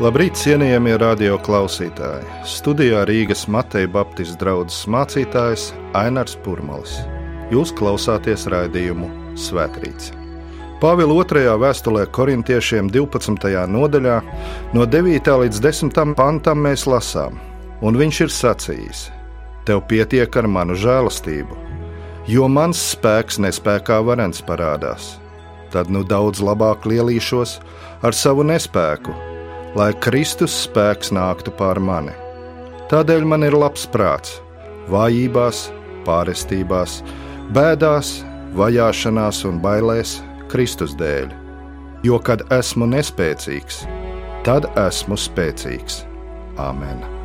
Labrīt, cienījamie radio klausītāji! Studijā Rīgas Mateja Baptistu draugs mācītājs Ainārs Pūraņš. Jūs klausāties raidījumu Svētrīts. Pāvila 2. vēstulē korintiešiem 12. nodaļā, no 9. līdz 10. pantam mēs lasām, un viņš ir sacījis: Tev pietiek ar manu žēlastību, jo mans spēks nespējā varens parādās. Tad nu daudz labāk lielīšos ar savu nespēku lai Kristus spēks nāktu pār mani. Tādēļ man ir labs prāts, vājībās, pārestībās, bēdās, vajāšanās un bailēs Kristus dēļ. Jo kad esmu nespēcīgs, tad esmu spēcīgs. Āmen!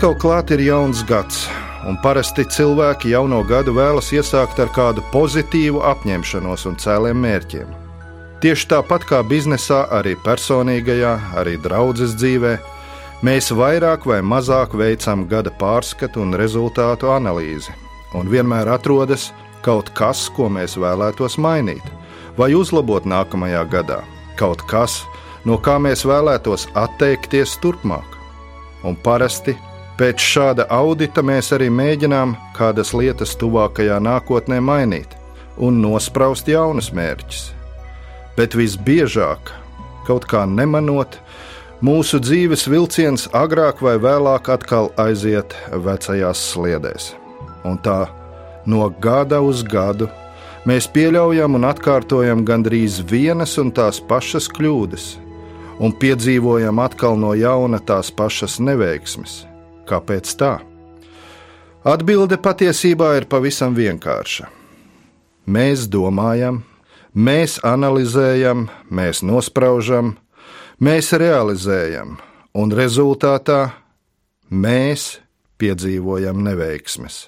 Atkal klāt ir jauns gads, un parasti cilvēki jauno gadu vēlas iesākt ar kādu pozitīvu apņemšanos un cēliem mērķiem. Tieši tāpat kā biznesā, arī personīgajā, arī draudzes dzīvē, mēs vairāk vai mazāk veicam gada pārskatu un rezultātu analīzi, un vienmēr atrodas kaut kas, ko mēs vēlētos mainīt vai uzlabot nākamajā gadā, kaut kas, no kā mēs vēlētos atteikties turpmāk. Un parasti Pēc šāda audita mēs arī mēģinām kādas lietas tuvākajā nākotnē mainīt un nospraust jaunus mērķus. Bet visbiežāk, kaut kā nemanot, mūsu dzīves vilciens agrāk vai vēlāk atkal aiziet vecajās sliedēs. Un tā no gada uz gadu mēs pieļaujam un atkārtojam gandrīz vienas un tās pašas kļūdas, un piedzīvojam atkal no jauna tās pašas neveiksmes Kāpēc tā? Atbilde patiesībā ir pavisam vienkārša. Mēs domājam, mēs analizējam, mēs nospraužam, mēs realizējam, un rezultātā mēs piedzīvojam neveiksmes.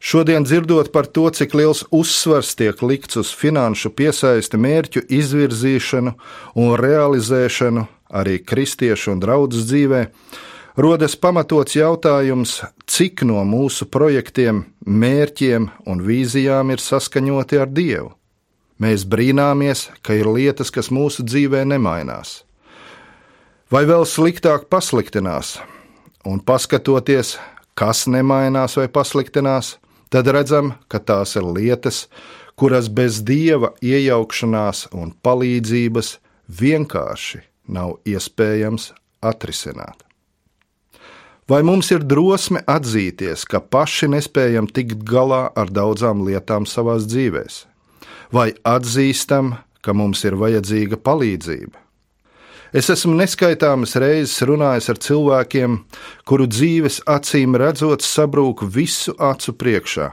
Šodien dzirdot par to, cik liels uzsvars tiek likts uz finanšu piesaisti mērķu izvirzīšanu un realizēšanu arī kristiešu un draugu dzīvē, rodas pamatots jautājums, cik no mūsu projektiem, mērķiem un vīzijām ir saskaņoti ar Dievu. Mēs brīnāmies, ka ir lietas, kas mūsu dzīvē nemainās, vai vēl sliktāk pasliktinās, un paskatoties, kas nemainās vai pasliktinās, tad redzam, ka tās ir lietas, kuras bez dieva iejaukšanās un palīdzības vienkārši nav iespējams atrisināt. Vai mums ir drosme atzīties, ka paši nespējam tikt galā ar daudzām lietām savā dzīvē? Vai atzīstam, ka mums ir vajadzīga palīdzība? Es esmu neskaitāmas reizes runājis ar cilvēkiem, kuru dzīves acīm redzot sabrūk visu acu priekšā.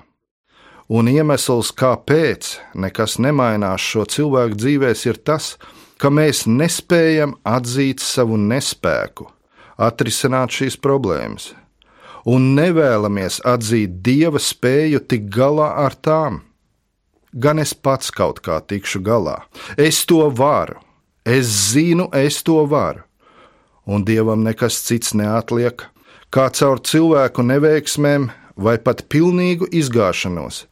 Un iemesls, kāpēc nekas nemainās šo cilvēku dzīvēs, ir tas, ka mēs nespējam atzīt savu nespēku atrisināt šīs problēmas, un nevēlamies atzīt dieva spēju tikt galā ar tām. Gan es pats kaut kā tikšu galā. Es to varu, es zinu, es to varu. Un dievam nekas cits neatliek, kā caur cilvēku neveiksmēm vai pat pilnīgu izgāšanos,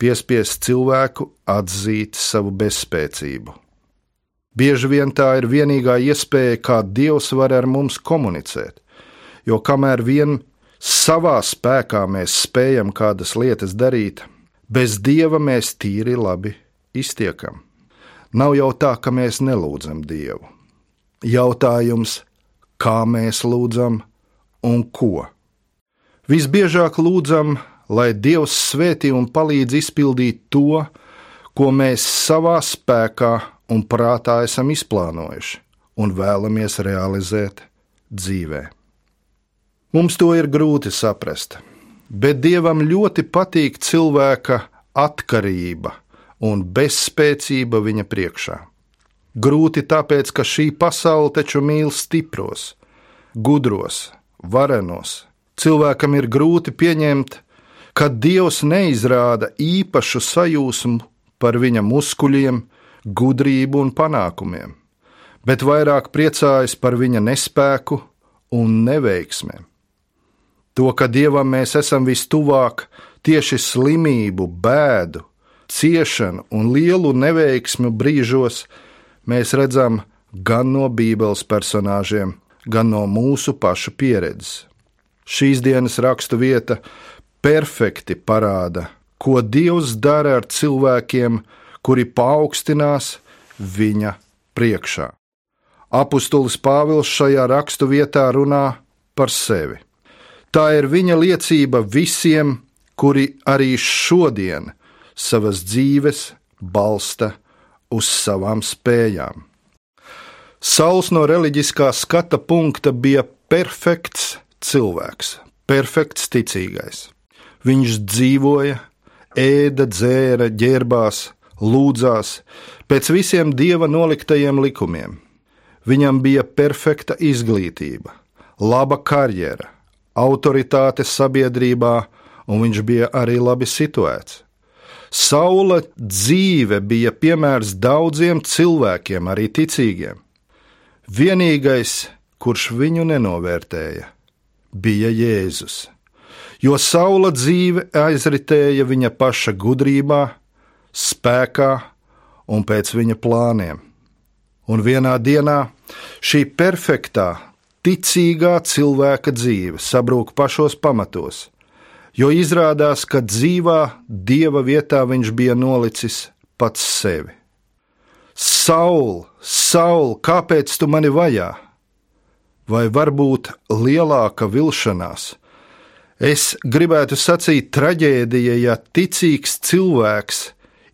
piespiest cilvēku atzīt savu bezspēcību. Bieži vien tā ir vienīgā iespēja, kā Dievs var ar mums komunicēt. Jo kamēr vien savā spēkā mēs spējam kādas lietas darīt, bez Dieva mēs tīri labi iztiekam. Nav jau tā, ka mēs nelūdzam Dievu. Jautājums, kā mēs lūdzam un ko? Visbiežāk lūdzam, lai Dievs svētī un palīdz izpildīt to, ko mēs savā spēkā un prātā esam izplānojuši un vēlamies realizēt dzīvē. Mums to ir grūti saprast, bet Dievam ļoti patīk cilvēka atkarība un bezspēcība viņa priekšā. Grūti tāpēc, ka šī pasaule taču mīl stipros, gudros, varenos. Cilvēkam ir grūti pieņemt, ka Dievs neizrāda īpašu sajūsmu par viņa muskuļiem, gudrību un panākumiem, bet vairāk priecājas par viņa nespēku un neveiksmēm. To, ka Dievam mēs esam vistuvāk tieši slimību, bēdu, ciešanu un lielu neveiksmu brīžos, mēs redzam gan no Bībeles personāžiem, gan no mūsu pašu pieredzes. Šīs dienas rakstu vieta perfekti parāda, ko Dievs dara ar cilvēkiem, kuri paaugstinās viņa priekšā. Apostolis Pāvils šajā rakstu vietā runā par sevi. Tā ir viņa liecība visiem, kuri arī šodien savas dzīves balsta uz savām spējām. Sauls no reliģiskā skata punkta bija perfekts cilvēks, perfekts ticīgais. Viņš dzīvoja, ēda, dzēra, ģērbās, lūdzās pēc visiem dieva noliktajiem likumiem. Viņam bija perfekta izglītība, laba karjera, autoritāte sabiedrībā, un viņš bija arī labi situēts. Saula dzīve bija piemērs daudziem cilvēkiem, arī ticīgiem. Vienīgais, kurš viņu nenovērtēja, bija Jēzus, jo Saula dzīve aizritēja viņa paša gudrībā, spēkā un pēc viņa plāniem. Un vienā dienā šī perfektā, ticīgā cilvēka dzīve sabrūk pašos pamatos, jo izrādās, ka dzīvā dieva vietā viņš bija nolicis pats sevi. Saul, Saul, kāpēc tu mani vajā? Vai varbūt lielāka vilšanās? Es gribētu sacīt, traģēdija, ja ticīgs cilvēks,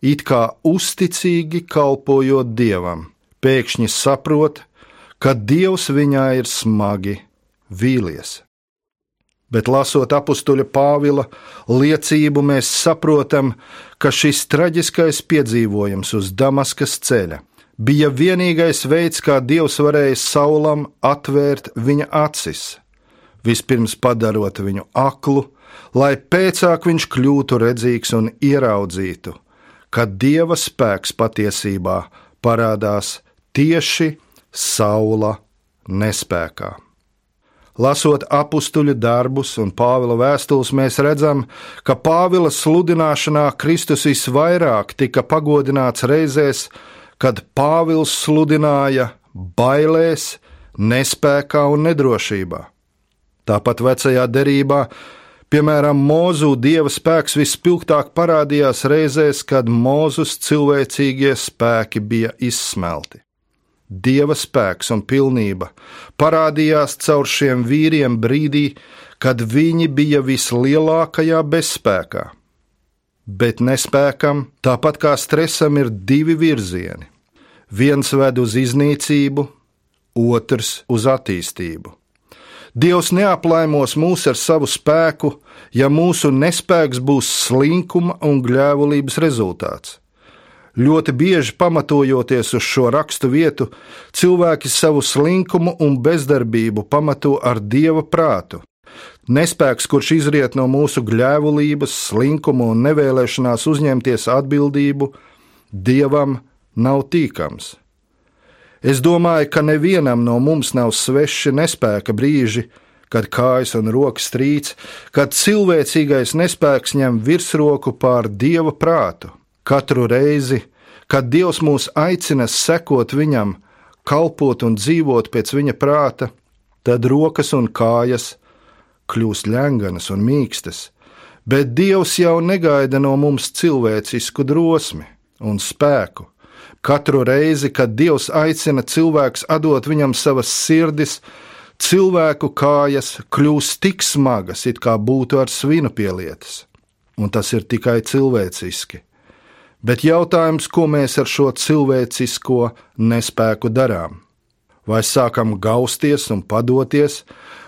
it kā uzticīgi kalpojot dievam, pēkšņi saprot, ka Dievs viņā ir smagi vīlies. Bet lasot apakstuļa Pāvila liecību, mēs saprotam, ka šis traģiskais piedzīvojums uz Damaskas ceļa bija vienīgais veids, kā Dievs varēja Saulam atvērt viņa acis, vispirms padarot viņu aklu, lai pēcāk viņš kļūtu redzīgs un ieraudzītu, ka Dieva spēks patiesībā parādās tieši saula nespēkā. Lasot apakstuļu darbus un Pāvila vēstules, mēs redzam, ka Pāvila sludināšanā Kristus visvairāk tika pagodināts reizēs, kad Pāvils sludināja bailēs, nespējā un nedrošībā. Tāpat vecajā derībā, piemēram, mūzu dieva spēks vispilgtāk parādījās reizēs, kad mūzus cilvēcīgie spēki bija izsmelti. Dieva spēks un pilnība parādījās caur šiem vīriem brīdī, kad viņi bija vislielākajā bezspēkā. Bet nespēkam, tāpat kā stresam, ir divi virzieni. Viens ved uz iznīcību, otrs uz attīstību. Dievs neaplaimos mūs ar savu spēku, ja mūsu nespēks būs slinkuma un gļēvulības rezultāts. Ļoti bieži pamatojoties uz šo rakstu vietu, cilvēki savu slinkumu un bezdarbību pamato ar dieva prātu. Nespēks, kurš izriet no mūsu gļēvulības, slinkuma un nevēlēšanās uzņemties atbildību, dievam nav tīkams. Es domāju, ka nevienam no mums nav sveši nespēka brīži, kad kājas un rokas trīc, kad cilvēcīgais nespēks ņem virsroku pār dieva prātu. Katru reizi, kad Dievs mūs aicina sekot Viņam, kalpot un dzīvot pēc Viņa prāta, tad rokas un kājas kļūst ļenganas un mīkstas, bet Dievs jau negaida no mums cilvēcisku drosmi un spēku. Katru reizi, kad Dievs aicina cilvēks atdot viņam savas sirdis, cilvēku kājas kļūst tik smagas, it kā būtu ar svinu pielietas, un tas ir tikai cilvēciski Bet jautājums, ko mēs ar šo cilvēcisko nespēku darām? Vai sākam gausties un padoties,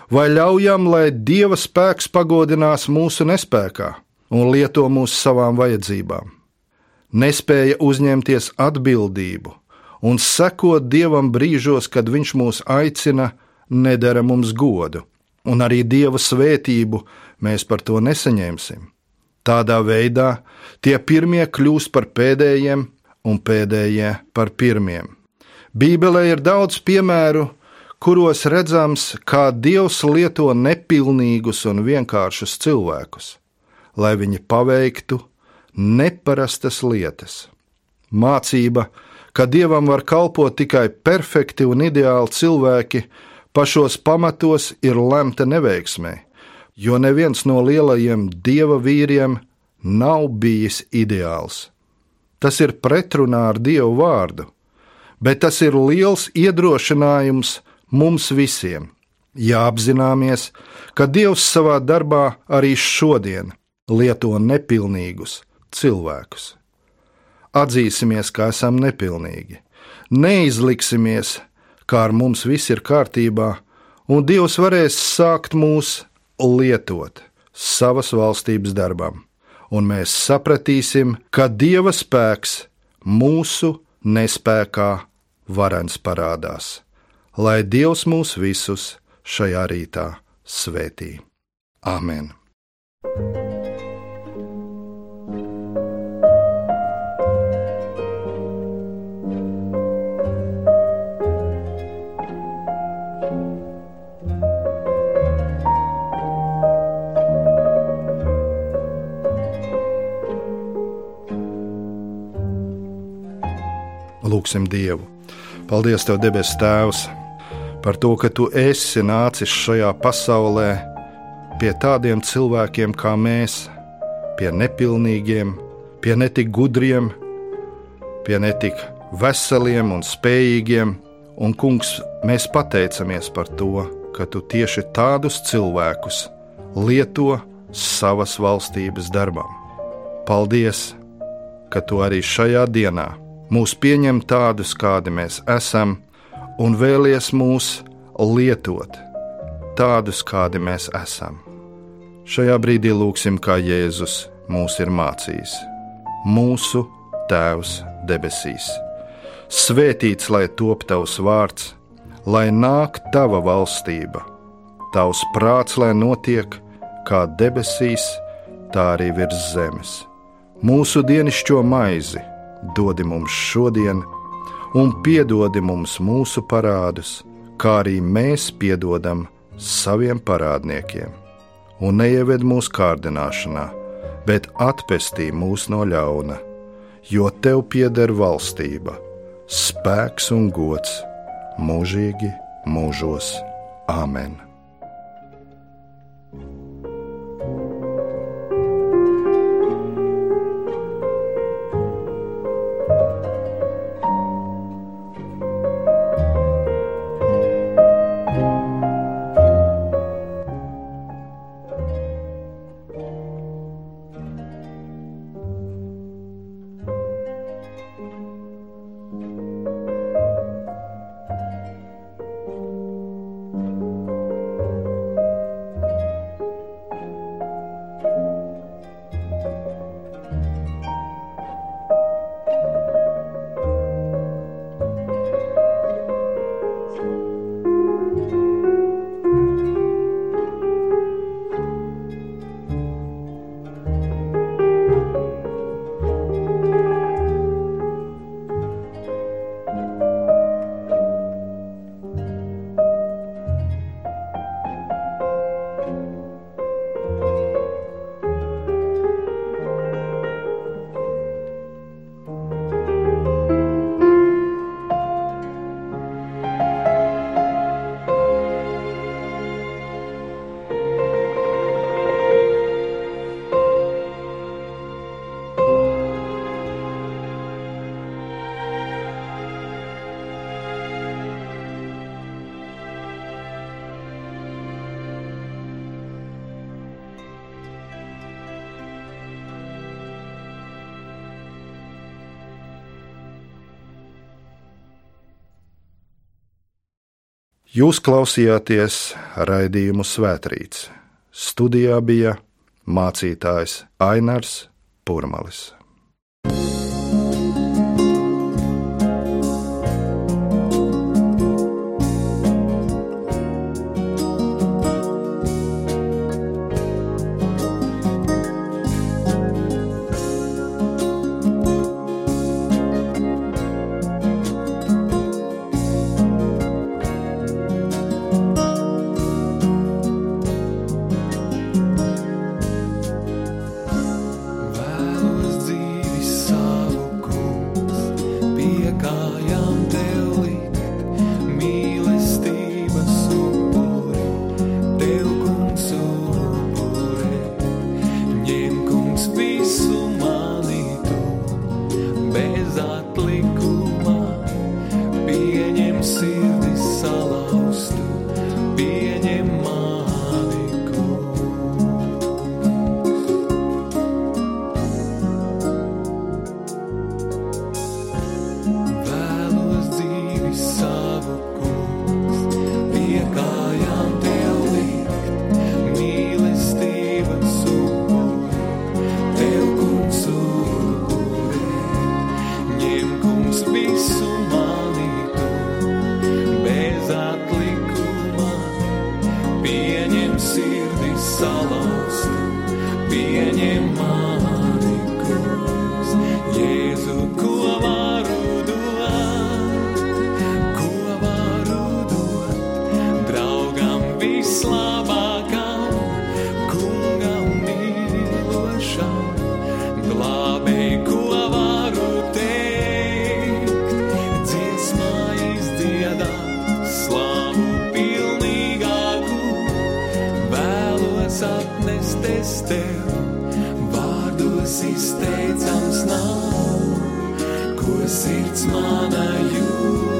vai ļaujam, lai Dieva spēks pagodinās mūsu nespējā un lieto mūsu savām vajadzībām? Nespēja uzņemties atbildību un sekot Dievam brīžos, kad Viņš mūs aicina, nedara mums godu, un arī Dieva svētību mēs par to nesaņemsim. Tādā veidā tie pirmie kļūst par pēdējiem un pēdējie par pirmiem. Bībelē ir daudz piemēru, kuros redzams, kā Dievs lieto nepilnīgus un vienkāršus cilvēkus, lai viņi paveiktu neparastas lietas. Mācība, ka Dievam var kalpot tikai perfekti un ideāli cilvēki, pašos pamatos ir lemta neveiksmē jo neviens no lielajiem dieva vīriem nav bijis ideāls. Tas ir pretrunā ar dievu vārdu, bet tas ir liels iedrošinājums mums visiem. Jāapzināmies, ka Dievs savā darbā arī šodien lieto nepilnīgus cilvēkus. Atzīsimies, ka esam nepilnīgi, neizliksimies, kā ar mums viss ir kārtībā, un Dievs varēs sākt mūs lietot savas valstības darbam, un mēs sapratīsim, ka Dieva spēks mūsu nespējā varens parādās. Lai Dievs mūs visus šajā rītā svētī. Āmen! Lūksim Dievu. Paldies, Tev, debes Tēvs, par to, ka Tu esi nācis šajā pasaulē pie tādiem cilvēkiem kā mēs, pie nepilnīgiem, pie netik gudriem, pie netik veseliem un spējīgiem. Un, Kungs, mēs pateicamies par to, ka Tu tieši tādus cilvēkus lieto savas valstības darbam. Paldies, ka Tu arī šajā dienā mūs pieņem tādus, kādi mēs esam, un vēlies mūs lietot tādus, kādi mēs esam. Šajā brīdī lūgsim, kā Jēzus mūs ir mācījis. Mūsu Tēvs debesīs. Svētīts lai top tavs vārds, lai nāk tava valstība, tavs prāts, lai notiek kā debesīs, tā arī virs zemes. Mūsu dienascho maizi dodi mums šodien, un piedodi mums mūsu parādus, kā arī mēs piedodam saviem parādniekiem. Un neieved mūsu kārdināšanā, bet atpestī mūs no ļauna, jo tev pieder valstība, spēks un gods mūžīgi mūžos. Āmen! Jūs klausījāties raidījumu Svētrīts. Studijā bija mācītājs Ainārs vārdos izteicams nav, ko sirds manā jūt.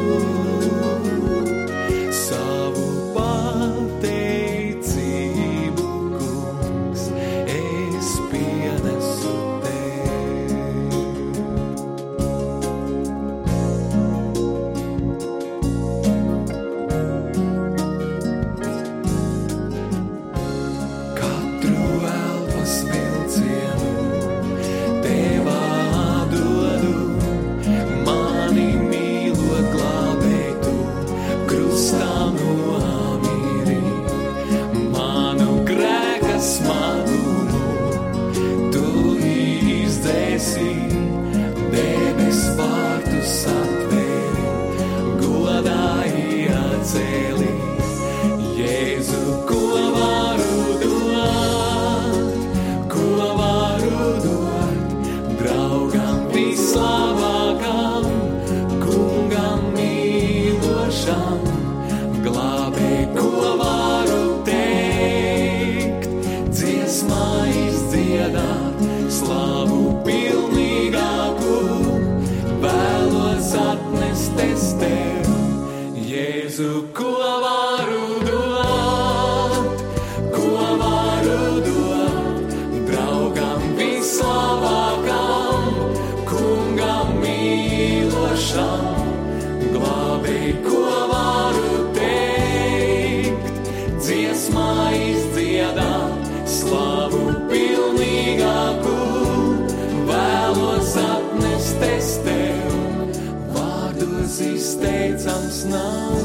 nav,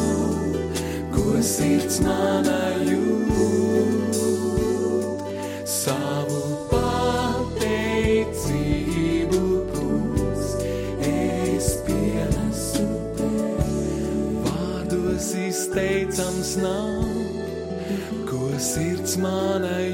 ko sirds manā jūt. Savu pateicību kungs es pienesu tev. Vārdos izteicams nav, ko sirds manai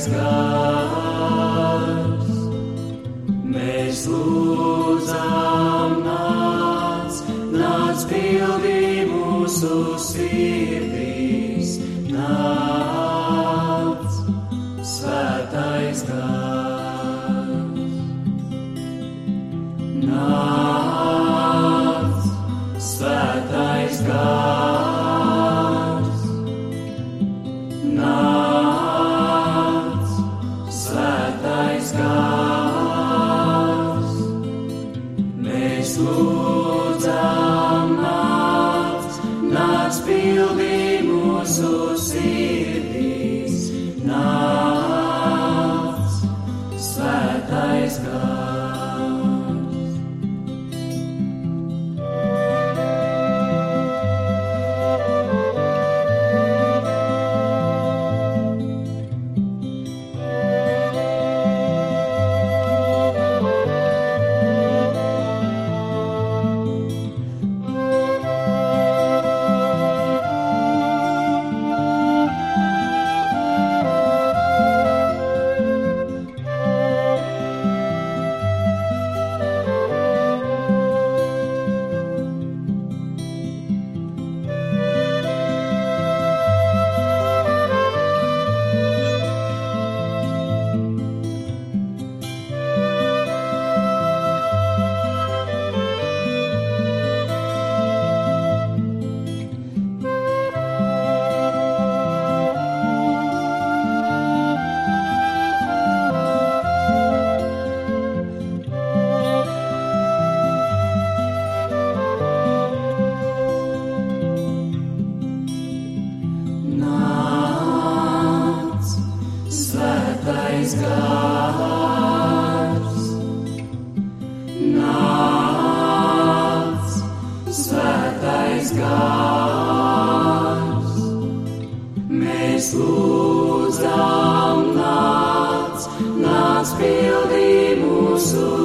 aizgārs, mēs lūdzam nāc, nāc pildī mūsu sirds.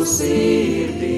Mūsu sirdīs.